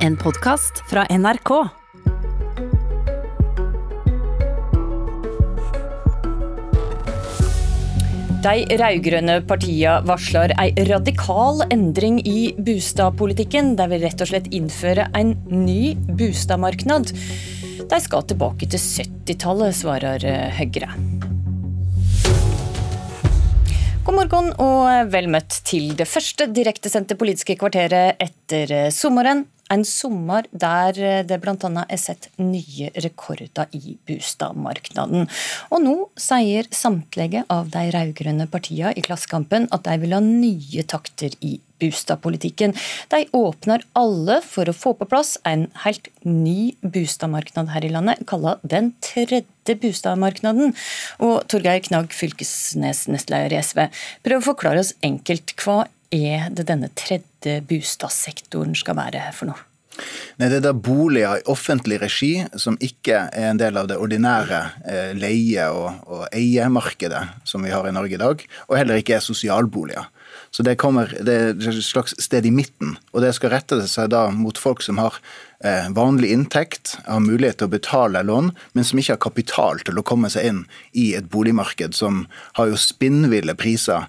En podkast fra NRK. De rød-grønne partiene varsler ei radikal endring i boligpolitikken. De vil rett og slett innføre en ny boligmarked. De skal tilbake til 70-tallet, svarer Høyre. God morgen og vel møtt til det første direktesendte politiske kvarteret etter sommeren. En sommer der det bl.a. er sett nye rekorder i boligmarkedet. Og nå sier samtlige av de rød-grønne partiene i Klassekampen at de vil ha nye takter i boligpolitikken. De åpner alle for å få på plass en helt ny boligmarked her i landet, kalla Den tredje boligmarkedet. Og Torgeir Knag Fylkesnes, nestleder i SV, prøv å forklare oss enkelt. Hva er det denne tredje bostadsektoren skal være for noe? Nei, Det er da boliger i offentlig regi som ikke er en del av det ordinære eh, leie- og, og eiemarkedet som vi har i Norge i dag, og heller ikke er sosialboliger. Så det, kommer, det er et slags sted i midten, og det skal rette seg da mot folk som har eh, vanlig inntekt, har mulighet til å betale lån, men som ikke har kapital til å komme seg inn i et boligmarked som har jo spinnville priser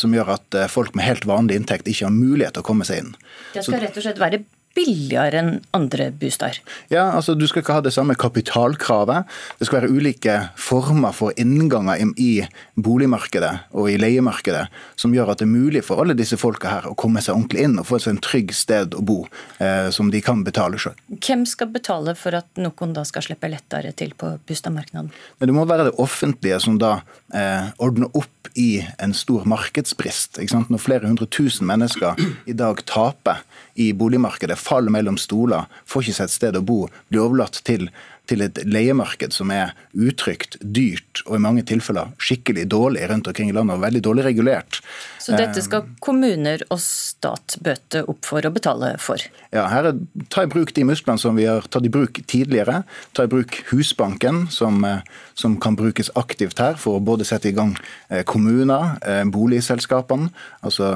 som gjør at folk med helt vanlig inntekt ikke har mulighet til å komme seg inn. Det skal rett og slett være billigere enn andre bosteder? Ja, altså Du skal ikke ha det samme kapitalkravet. Det skal være ulike former for innganger i boligmarkedet og i leiemarkedet som gjør at det er mulig for alle disse folka her å komme seg ordentlig inn og få seg en trygg sted å bo eh, som de kan betale sjøl. Hvem skal betale for at noen da skal slippe lettere til på boligmarkedet? Det må være det offentlige som da eh, ordner opp i en stor markedsbrist. Når flere hundre tusen mennesker i dag taper i boligmarkedet, faller mellom stoler, får ikke seg et sted å bo, blir overlatt til til et leiemarked som er utrygt, dyrt og i mange tilfeller skikkelig dårlig rundt omkring i landet, og veldig dårlig regulert. Så dette skal kommuner og stat bøte opp for å betale for? Ja, her er, ta i bruk de musklene som vi har tatt i bruk tidligere. Ta i bruk Husbanken, som, eh, som kan brukes aktivt her for å både sette i gang eh, kommuner, eh, boligselskapene, altså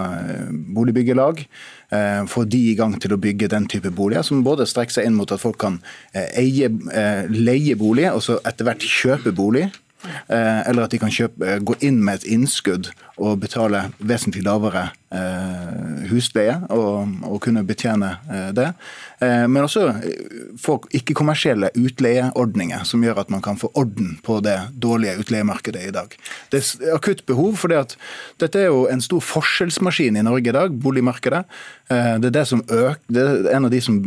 boligbyggelag Eh, få de i gang til å bygge den type boliger, som både strekker seg inn mot at folk kan eh, eie, eh, leie bolig, og så etter hvert kjøpe bolig. Eller at de kan kjøpe, gå inn med et innskudd og betale vesentlig lavere husleie og, og kunne betjene det. Men også få ikke-kommersielle utleieordninger som gjør at man kan få orden på det dårlige utleiemarkedet i dag. Det er akutt behov, for dette er jo en stor forskjellsmaskin i Norge i dag, boligmarkedet. Eh, det er, det, som øker, det er en av de som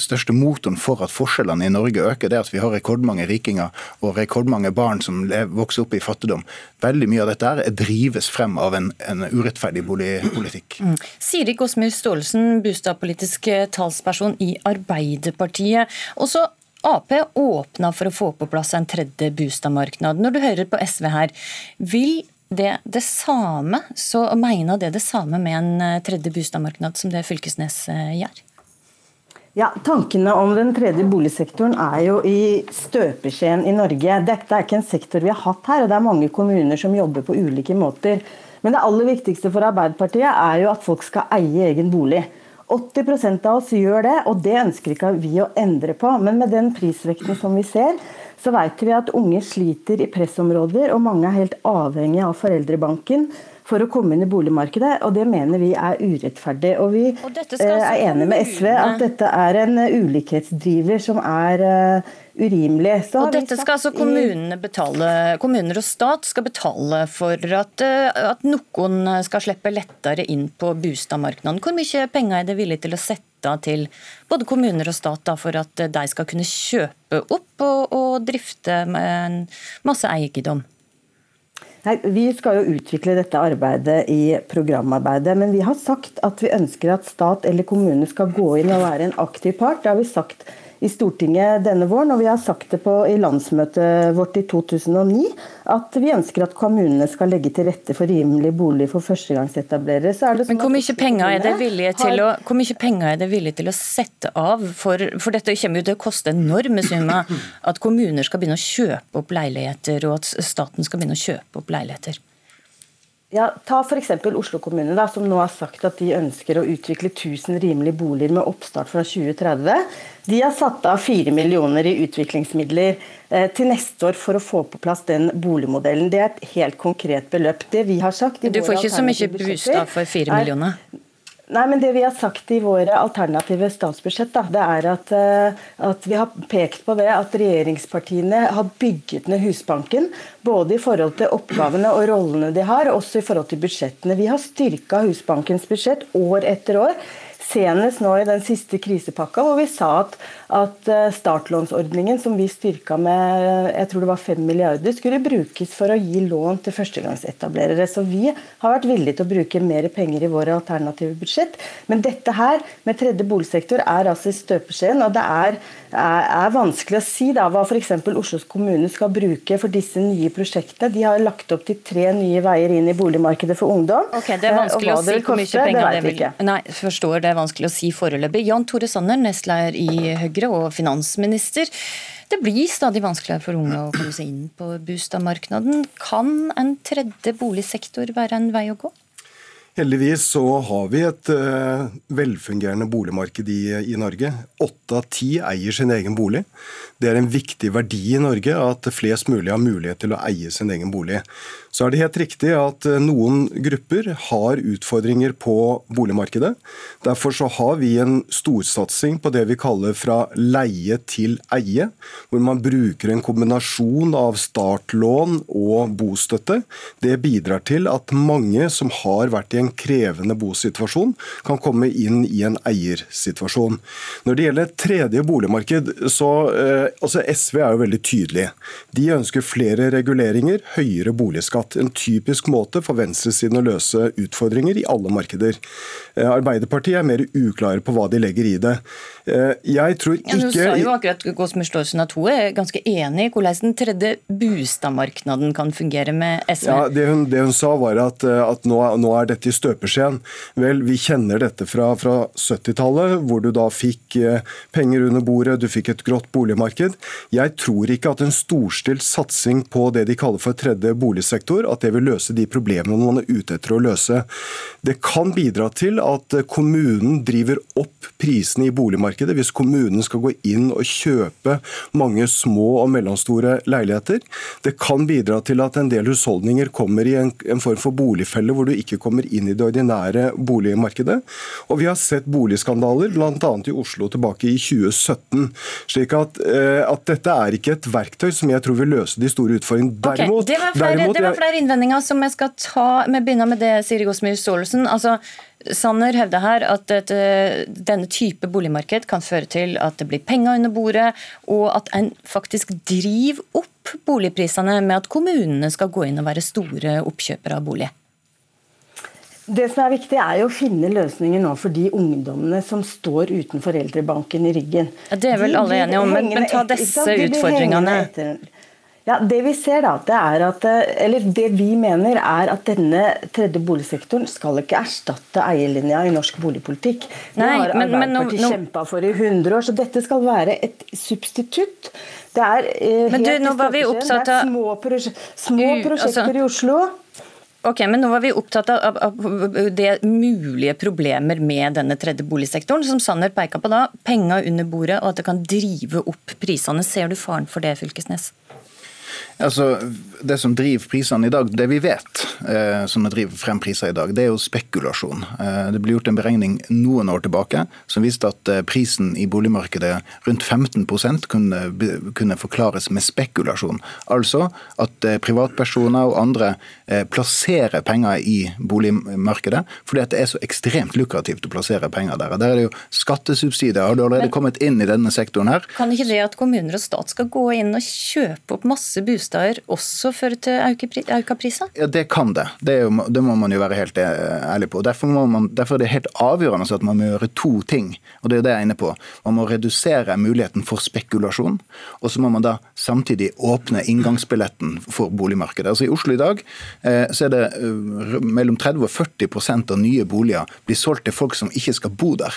største motoren for at forskjellene i Norge øker. det er at Vi har rekordmange rikinger og rekordmange barn som vokser opp i fattigdom. Veldig mye av dette her drives frem av en, en urettferdig boligpolitikk. Mm. Siri Gåsmyr Staalesen, boligpolitisk talsperson i Arbeiderpartiet. Også Ap åpna for å få på plass en tredje boligmarked. Når du hører på SV her, vil det det samme, så mener det det samme med en eh, tredje boligmarked som det Fylkesnes eh, gjør? Ja, Tankene om den tredje boligsektoren er jo i støpeskjeen i Norge. Dette er ikke en sektor vi har hatt her, og det er mange kommuner som jobber på ulike måter. Men det aller viktigste for Arbeiderpartiet er jo at folk skal eie egen bolig. 80% av oss gjør det, og det ønsker ikke vi å endre på. Men med den prisvekten som vi ser, så vet vi at unge sliter i pressområder, og mange er helt avhengige av foreldrebanken for å komme inn i boligmarkedet, og det mener vi er urettferdig. Og vi og altså er enige med SV at dette er en ulikhetsdriver som er urimelig. urimelig. og dette skal altså kommunene betale, kommuner og stat skal betale for at, at noen skal slippe lettere inn på boligmarkedet. Hvor mye penger er det villig til å sette til både kommuner og stat da, for at de skal kunne kjøpe opp og, og drifte masse eiendom? Nei, Vi skal jo utvikle dette arbeidet i programarbeidet. Men vi har sagt at vi ønsker at stat eller kommune skal gå inn og være en aktiv part. Det har vi sagt i Stortinget denne våren, og vi har sagt det på, i landsmøtet vårt i 2009 at vi ønsker at kommunene skal legge til rette for rimelig bolig for førstegangsetablerere. Sånn Men hvor mye, penger er det villige til å, hvor mye penger er det villige til å sette av? For, for dette kommer jo til å koste enorme summer. At kommuner skal begynne å kjøpe opp leiligheter, og at staten skal begynne å kjøpe opp leiligheter. Ja, Ta f.eks. Oslo kommune, da, som nå har sagt at de ønsker å utvikle 1000 rimelige boliger med oppstart fra 2030. De har satt av 4 millioner i utviklingsmidler eh, til neste år for å få på plass den boligmodellen. Det er et helt konkret beløp. Det vi har sagt i Du får ikke så mye boost for 4 millioner? Nei, men Det vi har sagt i våre alternative statsbudsjett, da, det er at, eh, at, vi har pekt på det at regjeringspartiene har bygget ned Husbanken. Både i forhold til oppgavene og rollene de har, og også i forhold til budsjettene. Vi har styrka Husbankens budsjett år etter år. Senest nå i den siste krisepakka, hvor vi sa at, at eh, startlånsordningen, som vi styrka med jeg tror det var 5 milliarder, skulle brukes for å gi lån til førstegangsetablerere. Så vi har vært villige til å bruke mer penger i våre alternative budsjett. Men dette her, med tredje boligsektor, er altså i støpeskjeen. Og det er, er, er vanskelig å si da, hva f.eks. Oslos kommune skal bruke for disse nye prosjektene. De har lagt opp til tre nye veier inn i boligmarkedet for ungdom. Ok, Det er vanskelig å si hvor mye penger det vil Nei, forstår det er vanskelig å si foreløpig. Jan Tore Sanner, nestleder i Høyre og finansminister. Det blir stadig vanskeligere for unge å komme seg inn på boligmarkedet. Kan en tredje boligsektor være en vei å gå? Heldigvis så har vi et uh, velfungerende boligmarked i, i Norge. Åtte av ti eier sin egen bolig. Det er en viktig verdi i Norge at flest mulig har mulighet til å eie sin egen bolig. Så er det helt riktig at eh, noen grupper har utfordringer på boligmarkedet. Derfor så har vi en storsatsing på det vi kaller fra leie til eie, hvor man bruker en kombinasjon av startlån og bostøtte. Det bidrar til at mange som har vært i en krevende bosituasjon, kan komme inn i en eiersituasjon. Når det gjelder tredje boligmarked, så eh, altså SV er jo veldig tydelige. De ønsker flere reguleringer, høyere boligskatt hatt en typisk måte for venstresiden å løse utfordringer i alle markeder. Eh, Arbeiderpartiet er mer uklare på hva de legger i det. Eh, jeg tror ikke... Ja, du sa jo akkurat Gåsmyr Staalesen at hun er ganske enig i hvordan den tredje boligmarkedet kan fungere med SV. Ja, Det hun, det hun sa var at, eh, at nå, nå, er dette i støpeskjeen. Vel, vi kjenner dette fra, fra 70-tallet, hvor du da fikk penger under bordet, du fikk et grått boligmarked. Jeg tror ikke at en storstilt satsing på det de kaller for tredje boligsektor, sektor, at det vil løse de problemene man er ute etter å løse. Det kan bidra til at kommunen driver opp prisene i boligmarkedet hvis kommunen skal gå inn og kjøpe mange små og mellomstore leiligheter. Det kan bidra til at en del husholdninger kommer i en, en form for boligfelle hvor du ikke kommer inn i det ordinære boligmarkedet. Og vi har sett boligskandaler, bl.a. i Oslo tilbake i 2017. slik at, eh, at, dette er ikke et verktøy som jeg tror vil løse de store utfordringene. Derimot, okay, det var flere, derimot, det var flere innvendinger som jeg skal ta. Vi begynner med det, Siri Gåsmyr Staalesen. Altså, Sanner hevder her at et, denne type boligmarked kan føre til at det blir penger under bordet, og at en faktisk driver opp boligprisene med at kommunene skal gå inn og være store oppkjøpere av bolig. Det som er viktig, er jo å finne løsninger nå for de ungdommene som står uten foreldrebanken i ryggen. Ja, det er vel alle enige om, men, men ta disse utfordringene. Ja, Det vi ser da, det er at, eh, eller det vi mener er at denne tredje boligsektoren skal ikke erstatte eierlinja i norsk boligpolitikk. Det har Arbeiderpartiet no... kjempa for i 100 år, så dette skal være et substitutt. Det er, eh, men du, nå var vi opptatt av... små, prosje små prosjekter altså... i Oslo. Ok, men Nå var vi opptatt av, av, det mulige problemer med denne tredje boligsektoren, som Sanner peka på da. Penger under bordet, og at det kan drive opp prisene. Ser du faren for det, Fylkesnes? Altså, Det som driver prisene i dag, det vi vet eh, som driver frem priser i dag, det er jo spekulasjon. Eh, det ble gjort en beregning noen år tilbake som viste at eh, prisen i boligmarkedet rundt 15% kunne, kunne forklares med spekulasjon. Altså at eh, privatpersoner og andre eh, plasserer penger i boligmarkedet fordi at det er så ekstremt lukrativt å plassere penger der. Der er det jo Skattesubsidier har du allerede Men, kommet inn i denne sektoren her. Kan ikke det at kommuner og stat skal gå inn og kjøpe opp masse bosteder bostader også føre til økte priser? Ja, Det kan det. Det, jo, det, må man jo være helt eh, ærlig på. Derfor, man, derfor, er det helt avgjørende at man må gjøre to ting. og Det er det jeg er inne på. Man må redusere muligheten for spekulasjon. Og så må man da samtidig åpne inngangsbilletten for boligmarkedet. Altså I Oslo i dag eh, så er det eh, mellom 30 og 40% av nye boliger blir solgt til folk som ikke skal bo der.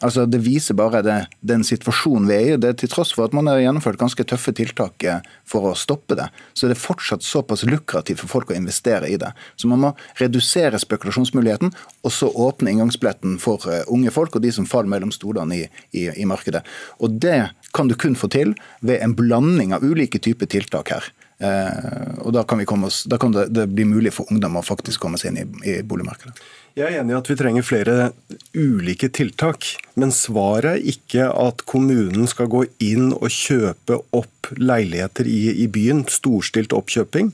Altså, Det viser bare det, den situasjonen vi er i. Det er Til tross for at man har gjennomført ganske tøffe tiltak eh, for å stoppe det, så er det fortsatt såpass lukrativt for folk å investere i det. Så man må redusere spekulasjonsmuligheten, og så åpne inngangsbilletten for eh, unge folk og de som faller mellom stolene i, i, i markedet. Og Det kan du kun få til ved en blanding av ulike typer tiltak her. Eh, og Da kan, oss, da kan det, det, bli mulig for ungdom å faktisk komme seg inn i, i boligmarkedet. Jeg er enig i at vi trenger flere ulike tiltak. Men svaret er ikke at kommunen skal gå inn og kjøpe opp leiligheter i, i byen. Storstilt oppkjøping.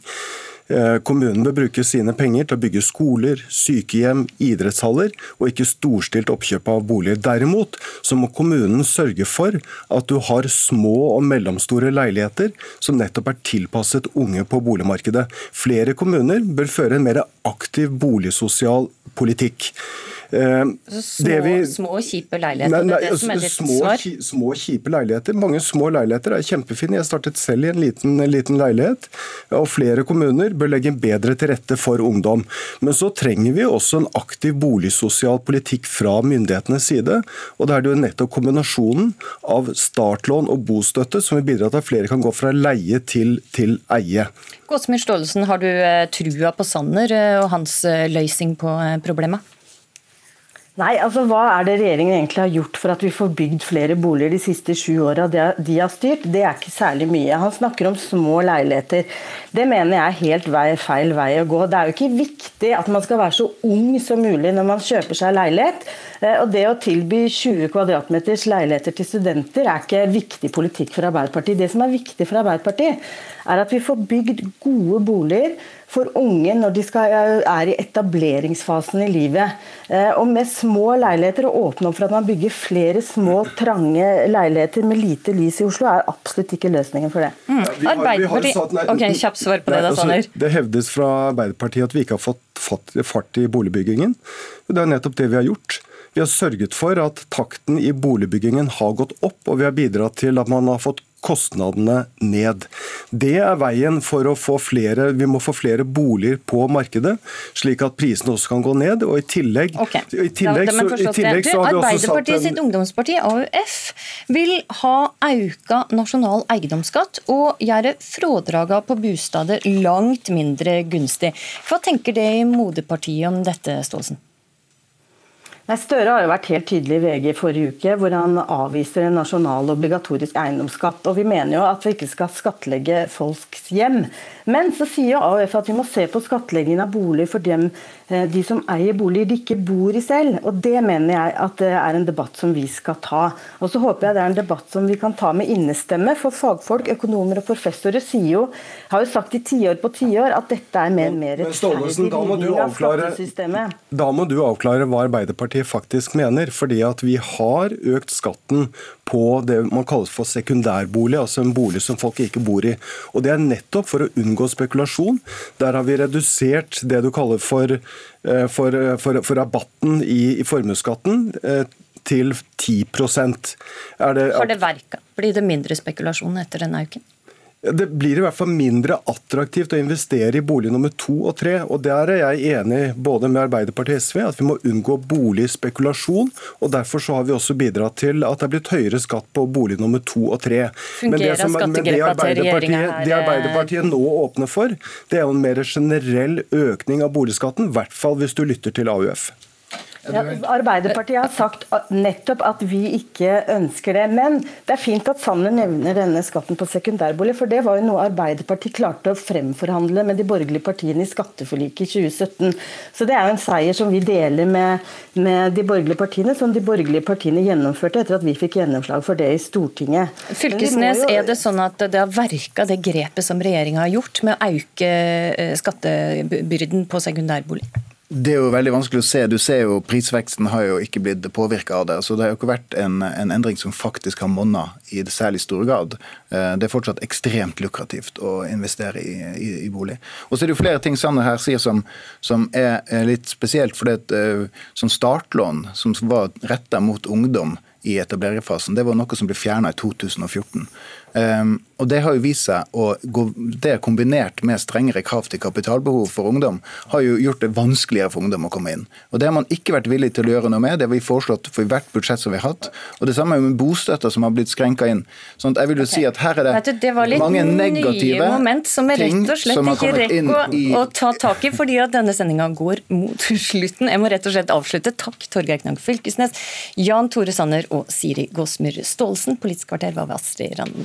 Eh, kommunen bør bruke sine penger til å bygge skoler, sykehjem, idrettshaller, og ikke storstilt oppkjøp av boliger. Derimot så må kommunen sørge for at du har små og mellomstore leiligheter som nettopp er tilpasset unge på boligmarkedet. Flere kommuner bør føre en mer aktiv boligsosial politikk. Eh, små, vi, små, kjipe leiligheter? Nei, nei, det det ditt små? Små, kjipe leiligheter. Mange små leiligheter er kjempefine. Jeg startet selv i en liten, liten leilighet. Og flere kommuner bør legge bedre til rette for ungdom. Men så trenger vi også en aktiv boligsosial politikk fra myndighetenes side. Og det er jo nettopp kombinasjonen av startlån og bostøtte som vil bidra til at flere kan gå fra leie til, til eie. Gåsemyr Staalesen, har du eh, trua på Sanner eh, og hans løsning på problemet? Nei, altså Hva er det regjeringen egentlig har gjort for at vi får bygd flere boliger de siste sju åra de har styrt? Det er ikke særlig mye. Han snakker om små leiligheter. Det mener jeg er helt vei, feil vei å gå. Det er jo ikke viktig at man skal være så ung som mulig når man kjøper seg leilighet. Eh, og Det å tilby 20 kvadratmeters leiligheter til studenter er ikke viktig politikk for Arbeiderpartiet. Det som er viktig for Arbeiderpartiet, er at vi får bygd gode boliger for unge når de skal, eh, er i etableringsfasen i livet. Eh, og med små leiligheter, å åpne opp for at man bygger flere små, trange leiligheter med lite lys i Oslo, er absolutt ikke løsningen for det. Mm. Arbeiderpartiet Ok, Kjapt svar på det, da, Sanner. Altså, det hevdes fra Arbeiderpartiet at vi ikke har fått fart i boligbyggingen. Det er nettopp det vi har gjort. Vi har sørget for at takten i boligbyggingen har gått opp, og vi har bidratt til at man har fått kostnadene ned. Det er veien for å få flere Vi må få flere boliger på markedet, slik at prisene også kan gå ned. Og i tillegg, okay. i tillegg, så, i tillegg så, har vi også satt en... sitt ungdomsparti, AUF, vil ha auka nasjonal eiendomsskatt og gjøre frådraga på bostader langt mindre gunstig. Hva tenker det i moderpartiet om dette, Staalesen? Nei, Støre har jo vært helt tydelig i VG i forrige uke, hvor han avviser en nasjonal obligatorisk eiendomsskatt. Og vi mener jo at vi ikke skal skattlegge folks hjem. Men så sier jo AUF at vi må se på skattleggingen av bolig for dem, eh, de som eier boliger de ikke bor i selv. Og det mener jeg at det er en debatt som vi skal ta. Og så håper jeg det er en debatt som vi kan ta med innestemme, for fagfolk, økonomer og professorer sier jo, har jo sagt i tiår på tiår at dette er mer, mer rettferdig. Da må du avklare hva Arbeiderpartiet Arbeiderpartiet faktisk mener. fordi at vi har økt skatten på det man kaller for sekundærbolig, altså en bolig som folk ikke bor i. Og Det er nettopp for å unngå spekulasjon. Der har vi redusert det du kaller for, eh, for, for, for rabatten i, i formuesskatten eh, til 10% er det, Har det verka? Blir det mindre spekulasjon etter denne uken? Det blir i hvert fall mindre attraktivt å investere i bolig nummer to og tre. og Der er jeg enig både med Arbeiderpartiet og SV at vi må unngå boligspekulasjon. og Derfor så har vi også bidratt til at det er blitt høyere skatt på bolig nummer to og tre. Men det, som, men det, Arbeiderpartiet, det Arbeiderpartiet nå åpner for, det er jo en mer generell økning av boligskatten. I hvert fall hvis du lytter til AUF. Ja, Arbeiderpartiet har sagt nettopp at vi ikke ønsker det. Men det er fint at Sanner nevner denne skatten på sekundærbolig, for det var jo noe Arbeiderpartiet klarte å fremforhandle med de borgerlige partiene i skatteforliket i 2017. Så det er jo en seier som vi deler med, med de borgerlige partiene, som de borgerlige partiene gjennomførte etter at vi fikk gjennomslag for det i Stortinget. Fylkesnes, jo... er det sånn at det har verka det grepet som regjeringa har gjort med å øke eh, skattebyrden på sekundærbolig? Det er jo veldig vanskelig å se. Du ser jo Prisveksten har jo ikke blitt påvirka av det. så Det har jo ikke vært en, en endring som faktisk har monna i det særlig stor grad. Eh, det er fortsatt ekstremt lukrativt å investere i, i, i bolig. Og så er det jo flere ting Sanner her sier som, som er, litt spesielt. for det uh, Sånn startlån som var retta mot ungdom i etablererfasen, det var noe som ble fjerna i 2014. Um, og Det har jo vist seg å gå, det kombinert med strengere krav til kapitalbehov for ungdom, har jo gjort det vanskeligere for ungdom å komme inn. Og Det har man ikke vært villig til å gjøre noe med. Det har vi foreslått for hvert budsjett som vi har hatt. Og Det samme med bostøtta som har blitt skrenka inn. Sånn jeg vil jo si at her er det, det var mange negative moment som jeg rett og slett ikke rekker å, i... å ta tak i, fordi at denne sendinga går mot slutten. Jeg må rett og slett avslutte. Takk, Torgeir Knag Fylkesnes, Jan Tore Sanner og Siri Gåsmyr Staalesen. Politisk kvarter var ved Astrid Randen.